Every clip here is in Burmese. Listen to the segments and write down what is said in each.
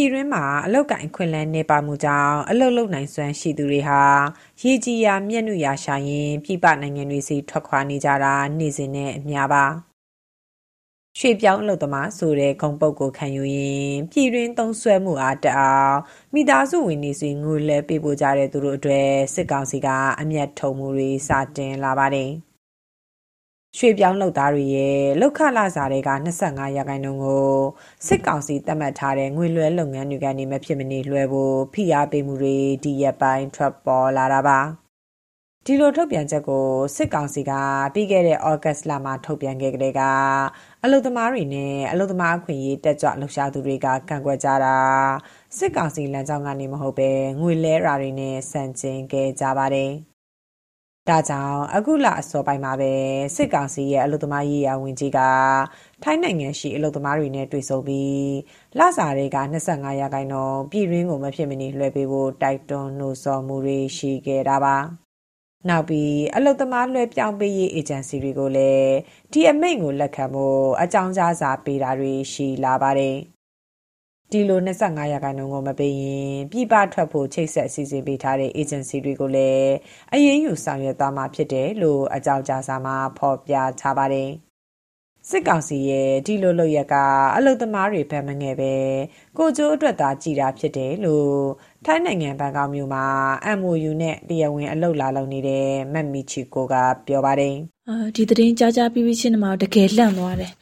ပြည်တွင်းမှာအလောက်ကိုင်ခွင်လန်းနေပါမှုကြောင့်အလုတ်လုံနိုင်စွမ်းရှိသူတွေဟာရေကြီးရာမျက်နှာရာရှာရင်ပြပနိုင်ငံတွေစီထွက်ခွာနေကြတာနေ့စဉ်နဲ့အများပါရွှေပြောင်းအလုပ်သမားဆိုတဲ့ဂုံပုတ်ကိုခံယူရင်ပြည်တွင်းသုံးဆွဲမှုအားတအောင်မိသားစုဝင်နေစီငွေလဲပေးပို့ကြတဲ့သူတို့အတွက်စစ်ကောင်စီကအမျက်ထုံမှုတွေစတင်လာပါတယ်။ ရွှေပြောင်းလုပ်သားတွေရဲ့လောက်ခလာစာတွေက 25ရာခိုင်နှုန်းကို စစ်ကောင်စီသတ်မှတ်ထားတဲ့ငွေလွှဲလုပ်ငန်းတွေကနေ မဖြစ်မနေလွှဲဖို့ ဖိအားပေးမှုတွေ ဒီရက်ပိုင်း ထွက်ပေါ်လာတာပါ ဒီလိုထုတ်ပြန်ချက်ကို စစ်ကောင်စီက ပြီးခဲ့တဲ့ဩဂတ်လမှာ ထုတ်ပြန်ခဲ့တဲ့ကအလုသမားတွေနဲ့ အလုသမားအခွင့်အရေး တက်ကြွလှုပ်ရှားသူတွေက ကန့်ကွက်ကြတာ စစ်ကောင်စီလမ်းကြောင်းကနေ မဟုတ်ပဲငွေလဲရာတွေနဲ့စံကျင်ခဲ့ကြပါတယ်။ ဒါကြောင့်အခုလအစောပိုင်းမှာပဲစစ်ကောင်စီရဲ့အလုသမားရေးရာဝန်ကြီးကထိုင်းနိုင်ငံရှိအလုသမားတွေနဲ့တွေ့ဆုံပြီးလစာတွေက25ရာခိုင်နှုန်းပြည်ရင်းကိုမဖြစ်မနေလွှဲပေးဖို့တိုက်တွန်းနှိုးဆော်မှုတွေရှိခဲ့တာပါနောက်ပြီးအလုသမားလွှဲပြောင်းပေးရေးအေဂျင်စီတွေကိုလည်းဒီအမိန့်ကိုလက်ခံဖို့အကြောင်းကြားစာပေးတာတွေရှိလာပါတယ် ဒီလို25ရာခိုင်နှုန်းကိုမပေးရင်ပြည်ပထွက်ဖို့ချိတ်ဆက်အစီအစဉ်ပေးထားတဲ့ agency တွေကိုလည်းအရေးယူဆောင်ရွက်သွားမှာဖြစ်တယ်လို့အကြောင်းကြားစာမှာဖော်ပြထားပါတယ်။စစ်ကောင်စီရဲ့ဒီလိုလုပ်ရကအလုသမားတွေဘက်မငယ်ပဲကိုကျိုးအတွက်သာကြည်တာဖြစ်တယ်လို့ထိုင်းနိုင်ငံဘန်ကောက်မြို့မှာ MOU နဲ့တရားဝင်အလုပ်လာလုပ်နေတဲ့မက်မီချီကိုကပြောပါတယ်။ အာဒီသတင်းကြားကြားပြီးပြီးချင်းမှာတကယ်လှန့်သွားတယ်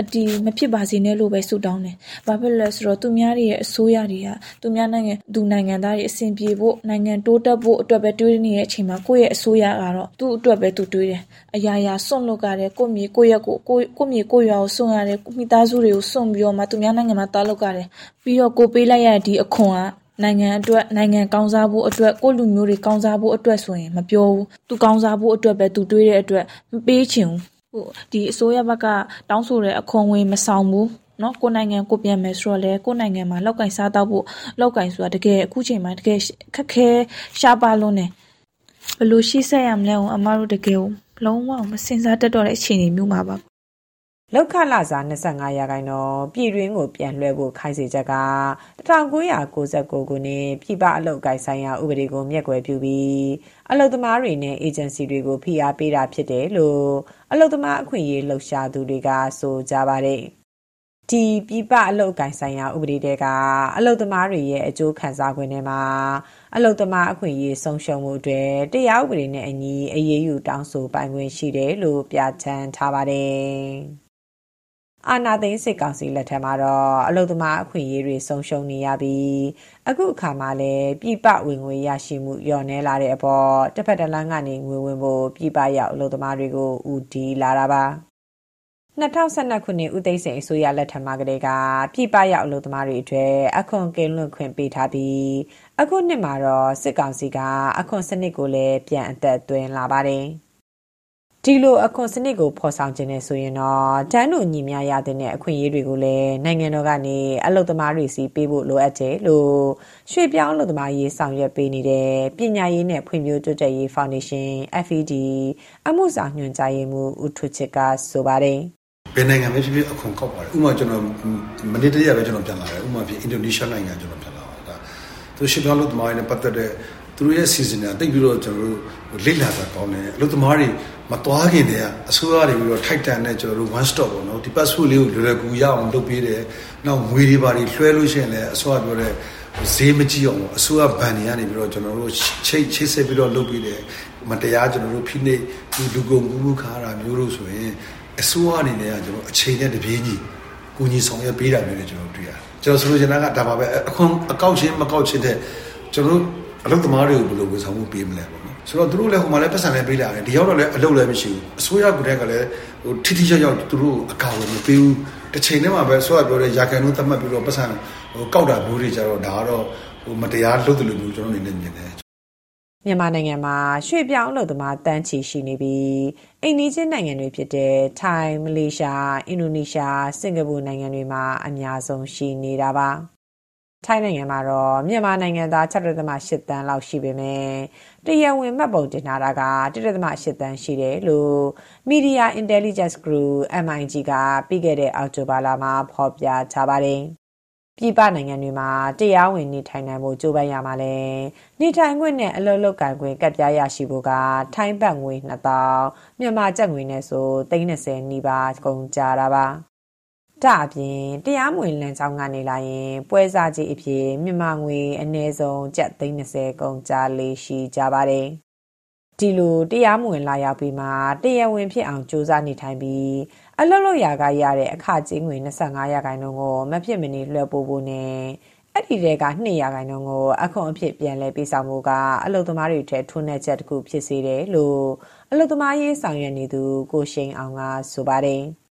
အတီမဖြစ်ပါစေနဲ့လို့ပဲဆုတောင်းတယ်ဘာဖြစ်လဲဆိုတော့သူများတွေရဲ့အစိုးရတွေကသူများနိုင်ငံသူနိုင်ငံသားတွေအဆင်ပြေဖို့နိုင်ငံတိုးတက်ဖို့အတွက်ပဲတွေးနေတဲ့အချိန်မှာကိုယ့်ရဲ့အစိုးရကတော့သူ့အတွက်ပဲသူတွေးတယ်အရာရာစွန့်လွတ်ကြတယ်ကိုယ့်မြေကိုယ့်ရက်ကိုကိုယ့်ကိုယ့်မြေကိုယ့်ရွာကိုစွန့်ရတယ်မိသားစုတွေကိုစွန့်ပြီးတော့မှသူများနိုင်ငံမှာတားလောက်ကြတယ်ပြီးတော့ကိုပေးလိုက်ရတဲ့ဒီအခွန်က နိုင်ငံအတွက်နိုင်ငံကောင်းစားဖို့အတွက်ကိုလူမျိုးတွေကောင်းစားဖို့အတွက်ဆိုရင်မပြောဘူးသူကောင်းစားဖို့အတွက်ပဲသူတွေးတဲ့အတွက်မပေးချင်ဘူးဟိုဒီအစိုးရဘက်ကတောင်းဆိုတဲ့အခွန်ဝင်မဆောင်ဘူးနော်ကိုနိုင်ငံကိုပြန်မယ်ဆိုတော့လေကိုနိုင်ငံမှာလောက်ကင်စားတော့ဖို့လောက်ကင်ဆိုတာတကယ်အခုချိန်မှာတကယ်ခက်ခဲရှားပါလွန်းတယ်ဘလို့ရှိဆက်ရမလဲအမတို့တကယ်လုံးဝမစင်စားတတ်တော့တဲ့အခြေအနေမျိုးမှာပါ လောက်ခလာစာ25ရာခိုင်နှုန်းပြည်တွင်းကိုပြန်လွှဲဖို့ခိုင်းစေချက်က1999ခုနှစ်ပြည်ပအလုပ်ကိုင်ဆိုင်ရာဥပဒေကိုမျက်ကွယ်ပြုပြီးအလုပ်သမားတွေနဲ့အေဂျင်စီတွေကိုဖိအားပေးတာဖြစ်တယ်လို့အလုပ်သမားအခွင့်အရေးလှုပ်ရှားသူတွေကဆိုကြပါတယ်။ဒီပြည်ပအလုပ်ကိုင်ဆိုင်ရာဥပဒေတဲကအလုပ်သမားတွေရဲ့အကျိုးခံစား권ထဲမှာအလုသမားအခွင့်အရေးဆုံးရှုံးမှုတွေတရားဥပဒေနဲ့အညီအရေးယူတောင်းဆိုပိုင်ခွင့်ရှိတယ်လို့ပြဋ္ဌာန်းထားပါတယ်။ အာနာသိန်းစစ်ကောင်စီလက်ထက်မှာတော့အလုသမားအခွင့်အရေးတွေဆုံးရှုံးနေရပြီးအခုအခါမှာလည်းပြည်ပဝင်ငွေရရှိမှုလျော့နည်းလာတဲ့အပေါ်တစ်ဖက်တစ်လမ်းကနေငွေဝင်ဖို့ပြည်ပရောက်အလုသမားတွေကိုဦးတည်လာတာပါ2012ခုနှစ်ဦးသိန်းစိန်အစိုးရလက်ထက်မှာကတည်းကပြည်ပရောက်အလုပ်သမားတွေအတွက်အခွန်ကင်းလွတ်ခွင့်ပေးထားပြီးအခုနှစ်မှာတော့စစ်ကောင်စီကအခွန်စနစ်ကိုလည်းပြန်အသက်သွင်းလာပါတယ်။ ဒီလိုအခွန်စနစ်ကိုဖော်ဆောင်ခြင်းနဲ့ဆိုရင်တော့တန်းတို့ညီမျှရတဲ့အခွင့်အရေးတွေကိုလည်းနိုင်ငံတော်ကနေအလုပ်သမားတွေစီပေးဖို့လိုအပ်တယ်လို့ရွှေပြောင်းအလုပ်သမားရေးဆောင်ရွက်ပေးနေတဲ့ပညာရေးနဲ့ဖွံ့ဖြိုးတိုးတက်ရေးဖောင်ဒေးရှင်း FED အမှုဆောင်ညွှန်ကြားရေးမှူးဦးထွချစ်ကဆိုပါတယ်ဘယ်နိုင်ငံပဲဖြစ်ဖြစ်အခွန်ကောက်ပါတယ်ဥပမာကျွန်တော်မနေ့တည်းရပဲကျွန်တော်ပြန်လာတယ်ဥပမာဖြစ်အင်ဒိုနီးရှားနိုင်ငံကျွန်တော်ပြန်လာတာဒါသူရှစ်ပြောင်းလို့တမိုင်းနဲ့ပတ်သက်တဲ့သူတို့ရဲ့ season ကတိတ်ပြီးတော့ကျွန်တော်တို့လေ့လာတာကောင်းတယ်အလုပ်သမားတွေ မသွားခင်တည်းကအစိုးရတွေပြီးတော့ထိုက်တန်တဲ့ကျွန်တော်တို့ one stop ပေါ့နော်ဒီ passport လေးကိုလွယ်လွယ်ကူရအောင်လုပ်ပေးတယ်နောက်ငွေတွေပါတွေလွှဲလို့ရှိရင်လည်းအစိုးရပြောတဲ့ဈေးမကြည့်အောင်အစိုးရဘဏ်တွေကနေပြီးတော့ကျွန်တော်တို့ချိတ်ချိတ်ဆက်ပြီးတော့လုပ်ပေးတယ်မတရားကျွန်တော်တို့ဖိနှိပ်ဒီလူကုန်ကူးမှုခါတာမျိုးလို့ဆိုရင်အစိုးရအနေနဲ့ကကျွန်တော်အချိန်နဲ့တပြေးညီကူညီဆောင်ရွက်ပေးတာမျိုးတွေကျွန်တော်တွေ့ရတယ်ကျွန်တော်ဆိုလိုချင်တာကဒါပါပဲအခွန်အကောက်ချင်းမကောက်ချင်းတဲ့ကျွန်တော်တို့အလုပ်သမားတွေကိုဘယ်လိုဝန်ဆောင်မှုပေးမလဲပေါ့နော် ဆိုတော့သူတို့လည်းဟိုမှာလည်းပတ်စံလည်းပေးလာတယ်ဒီရောက်တော့လည်းအလုပ်လည်းမရှိဘူးအစိုးရကတည်းကလည်းဟိုထိထိရောက်ရောက်သူတို့အကာအကွယ်မပေးဘူးတစ်ချိန်တည်းမှာပဲဆိုရပြောတဲ့ရာခိုင်နှုန်းသတ်မှတ်ပြီးတော့ပတ်စံဟိုကောက်တာမျိုးတွေကြတော့ဒါကတော့ဟဟိုမတရားလုပ်တယ်လို့မျိုးကျွန်တော်အနေနဲ့မြင်တယ်မြန်မာနိုင်ငံမှာရွှေပြောင်းအလုပ်သမားတန်းချီရှိနေပြီးအိမ်နီးချင်းနိုင်ငံတွေဖြစ်တဲ့ထိုင်းမလေးရှားအင်ဒိုနီးရှားစင်ကာပူနိုင်ငံတွေမှာအများဆုံးရှိနေတာပါ ထိုင်းနိုင်ငံမှာတော့မြန်မာနိုင်ငံသား6.8တန်းလောက်ရှိပေမဲ့တရားဝင်မှတ်ပုံတင်ထားတာက1.8တန်းရှိတယ်လို့ Media Intelligence Group MIG ကပြီးခဲ့တဲ့အောက်တိုဘာလမှာဖော်ပြထားပါတယ်။ပြည်ပနိုင်ငံတွေမှာတရားဝင်နေထိုင်နိုင်ဖို့ကြိုးပမ်းရမှာလဲနေထိုင်ခွင့်နဲ့အလုပ်လုပ်ကိုင်ခွင့်ကပ်ပြားရရှိဖို့ကထိုင်းဘတ်ငွေ2000မြန်မာကျပ်ငွေနဲ့ဆို30နီးပါးကုန်ကြတာပါ ဒါအပြင်တရားမဝင်လမ်းကြောင်းကနေလာရင် ပွဲစားကြီးအဖြစ်မြန်မာငွေအနည်းဆုံးကျပ်30ကုန်ကြလေးရှိကြပါတယ်ဒီလိုတရားမဝင်လာရောက်ပြီးမှတရားဝင်ဖြစ်အောင်စူးစမ်းနေထိုင်ပြီးအလုပ်လုပ်ရာကရတဲ့အခကျင်းငွေ25ရာခိုင်နှုန်းကိုမဖြစ်မနေလွှဲပို့ဖို့နဲ့အဲ့ဒီတဲက2ရာခိုင်နှုန်းကိုအခွန်အဖြစ်ပြန်လဲပေးဆောင်မှုကအလုပ်သမားတွေထဲထွန်းတဲ့ချက်တစ်ခုဖြစ်စေတယ်လို့အလုပ်သမားရေးဆောင်ရွက်နေသူကိုရှိန်အောင်ကဆိုပါတယ်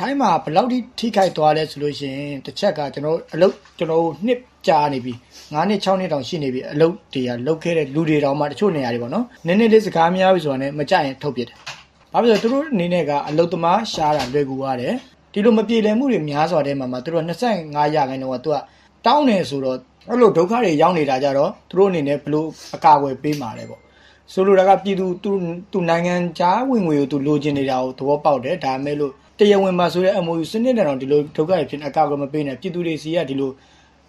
ထိုင်းမှာဘယ်လောက်ထိထိခိုက်သွားလဲဆိုလို့ရှိရင်တစ်ချက်ကကျွန်တော်အလုပ်ကျွန်တော်နှစ်ကြာနေပြီ9နှစ်6နှစ်တောင်ရှိနေပြီအလုပ်တွေကလုတ်ခဲ့တဲ့လူတွေတောင်မှတချို့နေရာတွေပေါ့နော်နည်းနည်းလေးစကားများပြီဆိုတာနဲ့မကြရင်ထုတ်ပြတယ်ဘာဖြစ်လို့သူတို့အနေနဲ့ကအလုတ်သမားရှားတာလွယ်ကူရတယ်ဒီလိုမပြေလည်မှုတွေများစွာတဲ့မှာမှာသူတို့25ရာခိုင်နှုန်းကသူကတောင်းနေဆိုတော့အဲ့လိုဒုက္ခတွေရောက်နေတာကြတော့သူတို့အနေနဲ့ဘလို့အကာအကွယ်ပေးမှာလဲပေါ့ဆိုလိုတာကပြည်သူသူသူနိုင်ငံခြားဝင်ငွေကိုသူလိုချင်နေတာကိုသဘောပေါက်တယ်ဒါမဲ့လို့တ ရားဝင်မှာဆိုတဲ့ MOU စနစ်နဲ့တော့ဒီလိုဒုက္ခတွေဖြစ်အကာအကွယ်မပေးနဲ့ပြည်သူတွေစီကဒီလို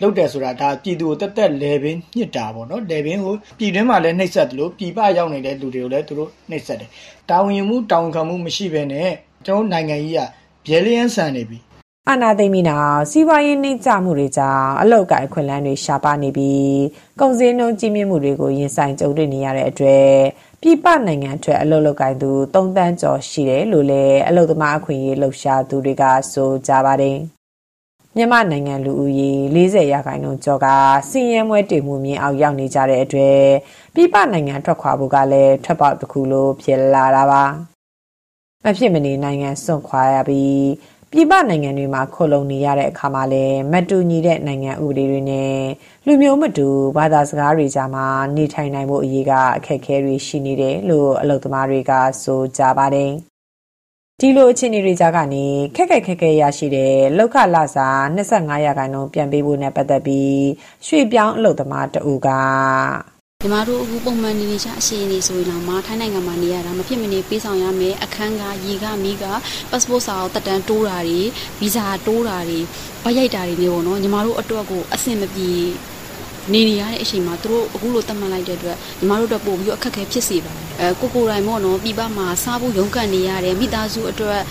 လုပ်တယ်ဆိုတာဒါပြည်သူကိုတက်တက်လေပင်ညစ်တာပေါ့နော်လေပင်ကိုပြည်တွင်းမှာလည်းနှိပ်စက်တယ်လို့ပြည်ပရောက်နေတဲ့လူတွေကိုလည်းသူတို့နှိပ်စက်တယ်တာဝန်ယူမှုတာဝန်ခံမှုမရှိဘဲနဲ့ကျွန်တော်နိုင်ငံကြီးကဗျဲလျန်းဆန်နေပြီ အာနာသိမ့်ပြီးနောက်စီးပွားရေးနှိမ့်ကျမှုတွေကြောင့်အလောက်ကိုင်ခွင့်လန်းတွေရှားပါနေပြီးကုန်စည်နှုန်းကြီးမြင့်မှုတွေကိုရင်ဆိုင်ကြုံတွေ့နေရတဲ့အတွက်ပြည်ပနိုင်ငံအတွက်အလုပ်လုပ်ကိုင်သူ3တန်းကျော်ရှိတယ်လို့လည်းအလုပ်သမားအခွင့်အရေးလှုပ်ရှားသူတွေကဆိုကြပါတယ်။မြန်မာနိုင်ငံလူဦးရေ40ရာခိုင်နှုန်းကျော်ကစင်ရဲမွဲတေမှုမြင့်အောင်ရောက်နေကြတဲ့အတွက်ပြည်ပနိုင်ငံထွက်ခွာဖို့ကလည်းထွက်ပေါက်တစ်ခုလိုဖြစ်လာတာပါမဖြစ်မနေနိုင်ငံစွန့်ခွာရပြီး ပြည်ပနိုင်ငံတွေမှာခိုလုံနေရတဲ့အခါမှာလည်းမတူညီတဲ့နိုင်ငံဥပဒေတွေနဲ့လူမျိုးမတူဘာသာစကားတွေကြားမှာနေထိုင်နိုင်ဖို့အရေးကအခက်အခဲတွေရှိနေတယ်လို့အလုပ်သမားတွေကဆိုကြပါတယ်။ဒီလိုအခြေအနေတွေကြားကနေခက်ခက်ခက်ခဲရရှိတဲ့လောက်ခလာစာ25ရာခိုင်နှုန်းပြန်ပေးဖို့နဲ့ပတ်သက်ပြီးရွှေပြောင်းအလုပ်သမားတဦးက ညီမတို့အခုပုံမှန်နေနေချအရှိနေဆိုရင်တော့မထိုင်းနိုင်ငံမှာနေရတာမဖြစ်မနေပေးဆောင်ရမယ်အခန်းကရေကမိက passport စာအုပ်တက်တန်းတိုးတာတွေဗီဇာတိုးတာတွေဗရိုက်တာတွေနေပေါ့နော်ညီမတို့အတွက်ကိုအဆင်မပြေနေနေရတဲ့အချိန်မှာသူတို့အခုလိုတတ်မှတ်လိုက်တဲ့အတွက်ညီမတို့တော့ပို့ပြီးအခက်အခဲဖြစ်စေပါတယ်အဲကိုကိုတိုင်မို့နော်ပြပမှာစားဖို့ရုန်းကန်နေရတယ်မိသားစုအတွက်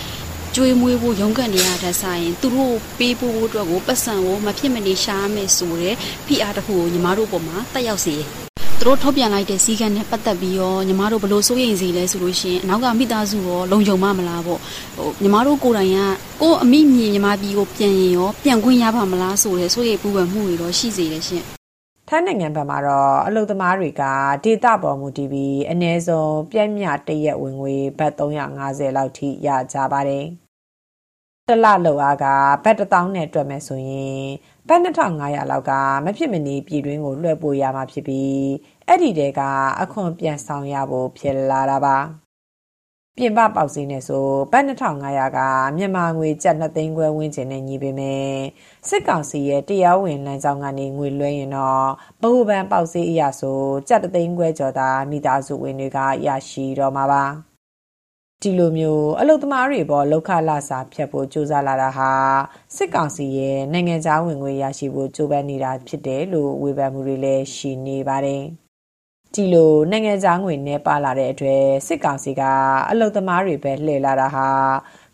ကျွေးမွေးဖို့ရုန်းကန်နေရတဲ့ဆိုင်ရင်သူတို့ပေးဖို့အတွက်ကိုပတ်စံကိုမဖြစ်မနေရှားမယ်ဆိုတဲ့ဖိအားတစ်ခုကိုညီမတို့ပေါ်မှာတက်ရောက်စေ သူတို့ထုတ်ပြန်လိုက်တဲ့စည်းကမ်းနဲ့ပတ်သက်ပြီးရောညီမတို့ဘလို့စိုးရိမ်စီလဲဆိုလို့ရှိရင်အနောက်ကမိသားစုရောလုံခြုံမမလားပေါ့ဟိုညီမတို့ကိုယ်တိုင်ကကိုယ်အမိမြင်ညီမပြည်ကိုပြန်ရင်ရောပြန်ခွင့်ရပါမလားဆိုတဲ့စိုးရိမ်ပူပန်မှုတွေတော့ရှိစေတယ်ရှင်ထိုင်းနိုင်ငံဘက်မှာတော့အလုပ်သမားတွေကဒေတာပေါ်မူတည်ပြီးအ ਨੇ ဆုံးပြည့်မြတရက်ဝင်ငွေဘတ်350လောက်ထိရကြပါတယ်။ တလလောက်အားကဘတ်1000နဲ့တွက်မယ်ဆိုရင်ဘတ်2500လောက်ကမဖြစ်မနေပြည်တွင်းကိုလွှဲပို့ရမှာဖြစ်ပြီးအဲ့ဒီတဲကအခွန်ပြန်ဆောင်ရဖို့ဖြစ်လာတာပါ။ပြင်ပပေါက်ဈေးနဲ့ဆိုဘတ်2500ကမြန်မာငွေကျပ်2သိန်းခွဲဝန်းကျင်နဲ့ညီပေမဲ့စစ်ကောင်စီရဲ့တရားဝင်လမ်းကြောင်းကနေငွေလွှဲရင်တော့ဗဟိုဘဏ်ပေါက်ဈေးအရဆိုကျပ်2သိန်းခွဲကျော်သာမိသားစုဝင်တွေကရရှိတော့မှာပါ ဒီလိုမျိုးအလုသမားတွေပေါ်လောက်ခလာစာဖြတ်ဖို့ကြိုးစားလာတာဟာစစ်ကောင်စီရဲ့နိုင်ငံခြားဝင်ငွေရရှိဖို့ကြိုးပမ်းနေတာဖြစ်တယ်လို့ဝေဖန်မှုတွေလည်းရှိနေပါတယ်။ဒီလိုနိုင်ငံသားငွေနဲ့ပါလာတဲ့အတွက်စစ်ကောင်စီကအလုသမားတွေပဲလှည့်လာတာဟာ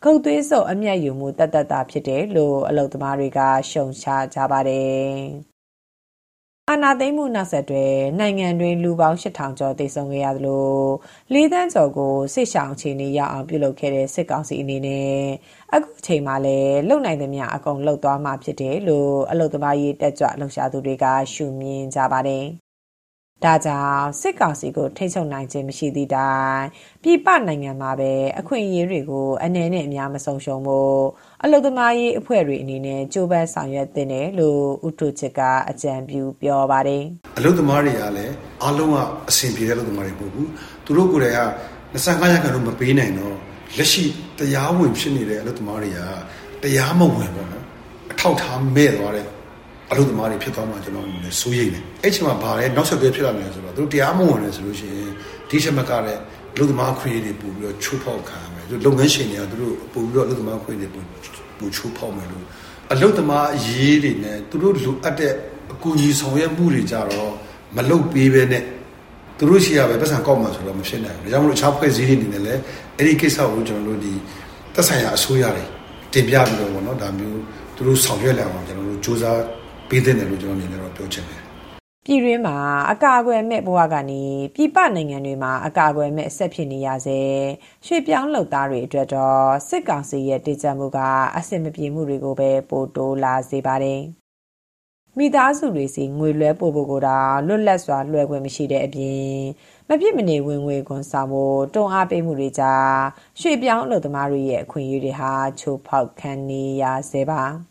ခုတ်သွေးစုပ်အမျက်ယူမှုတတ်တတ်တာဖြစ်တယ်လို့အလုသမားတွေကရှုံချကြပါတယ်။ အာနာသိမ့်မှုနောက်ဆက်တွဲနိုင်ငံတွင်လူပေါင်း8000ကျော်သေဆုံးခဲ့ရသလို၄သန်းကျော်ကိုစစ်ဆောင်အခြေအနေရအောင်ပြုလုပ်ခဲ့တဲ့စစ်ကောင်စီအနေနဲ့အခုအချိန်မှလည်းလုံနိုင်သမျှအကုန်လှုပ်သွားမှာဖြစ်တယ်လို့အလုသမားရေးတက်ကြွလှုပ်ရှားသူတွေကရှုမြင်ကြပါတယ်။ ဒါကြောင့်စစ်ကောင်စီကိုထိချုပ်နိုင်ခြင်းမရှိသည့်တိုင်ပြည်ပနိုင်ငံမှာပဲအခွင့်အရေးတွေကိုအနေနဲ့အများမဆုံးရှုံးဖို့အလုသမားရေးအဖွဲ့တွေအနေနဲ့ကြိုးပမ်းဆောင်ရွက်တင်တယ်လို့ဥထုချစ်ကအကြံပြုပြောပါတယ်အလုသမားတွေကလည်းအားလုံးကအဆင်ပြေတဲ့အလုသမားတွေပို့ဘူးသူတို့ကိုယ်တိုင်က25ရာခိုင်နှုန်းမပေးနိုင်တော့လက်ရှိတရားဝင်ဖြစ်နေတဲ့အလုသမားတွေကတရားမဝင်ပေါ့နော်အထောက်ထားမဲ့သွားတဲ့ အလုပ်သမားတွေဖြစ်သွားမှကျွန်တော်လည်းစိုးရိမ်တယ်အဲ့ချိန်မှာဗာလဲနောက်ဆက်တွဲဖြစ်လာမယ်ဆိုတော့သူတို့တရားမဝင်လဲဆိုလို့ရှိရင်ဒီချက်မကလည်းအလုပ်သမားခွင့်တွေပို့ပြီးတော့ချိုးဖောက်ခံရမယ်သူလုပ်ငန်းရှင်တွေကသူတို့ပို့ပြီးတော့အလုပ်သမားခွင့်တွေပို့ပို့ချိုးဖောက်မယ်လို့အလုပ်သမားအရေးတွေနဲ့သူတို့လိုအပ်တဲ့အကူအညီဆောင်ရွက်မှုတွေကြတော့မလုပ်ပေးဘဲနဲ့သူတို့ရှိရပဲပတ်စံကောက်မှဆိုတော့မဖြစ်နိုင်ဘူးဒါကြောင့်မလို့အခြားဖွဲ့စည်းတွေအနေနဲ့လည်းအဲ့ဒီကိစ္စကိုကျွန်တော်တို့ဒီသက်ဆိုင်ရာအစိုးရတွေတင်ပြပြီးတော့ဗောနော်ဒါမျိုးသူတို့ဆောင်ရွက်လာအောင်ကျွန်တော်တို့စူးစမ်း ပေးတဲ့တယ်လို့ကျွန်တော်အနေနဲ့တော့ပြောချင်တယ်ပြည်တွင်းမှာအကာအကွယ်မဲ့ဘဝကနေပြည်ပနိုင်ငံတွေမှာအကာအကွယ်မဲ့ဆက်ဖြစ်နေရစေရွှေပြောင်းလှုပ်သားတွေအတွက်တော့စစ်ကောင်စီရဲ့တည်ကြမှုကအဆင်မပြေမှုတွေကိုပဲပိုတိုးလာစေပါတယ်မိသားစုတွေစီငွေလွှဲပို့ဖို့ကိုတော့လွတ်လပ်စွာလွှဲခွင့်မရှိတဲ့အပြင်မဖြစ်မနေဝင်ငွေခွန်ဆောင်ဖို့တွန်းအားပေးမှုတွေကြောင့်ရွှေပြောင်းအလုပ်သမားတွေရဲ့အခွင့်အရေးတွေဟာချိုးဖောက်ခံနေရဆဲပါ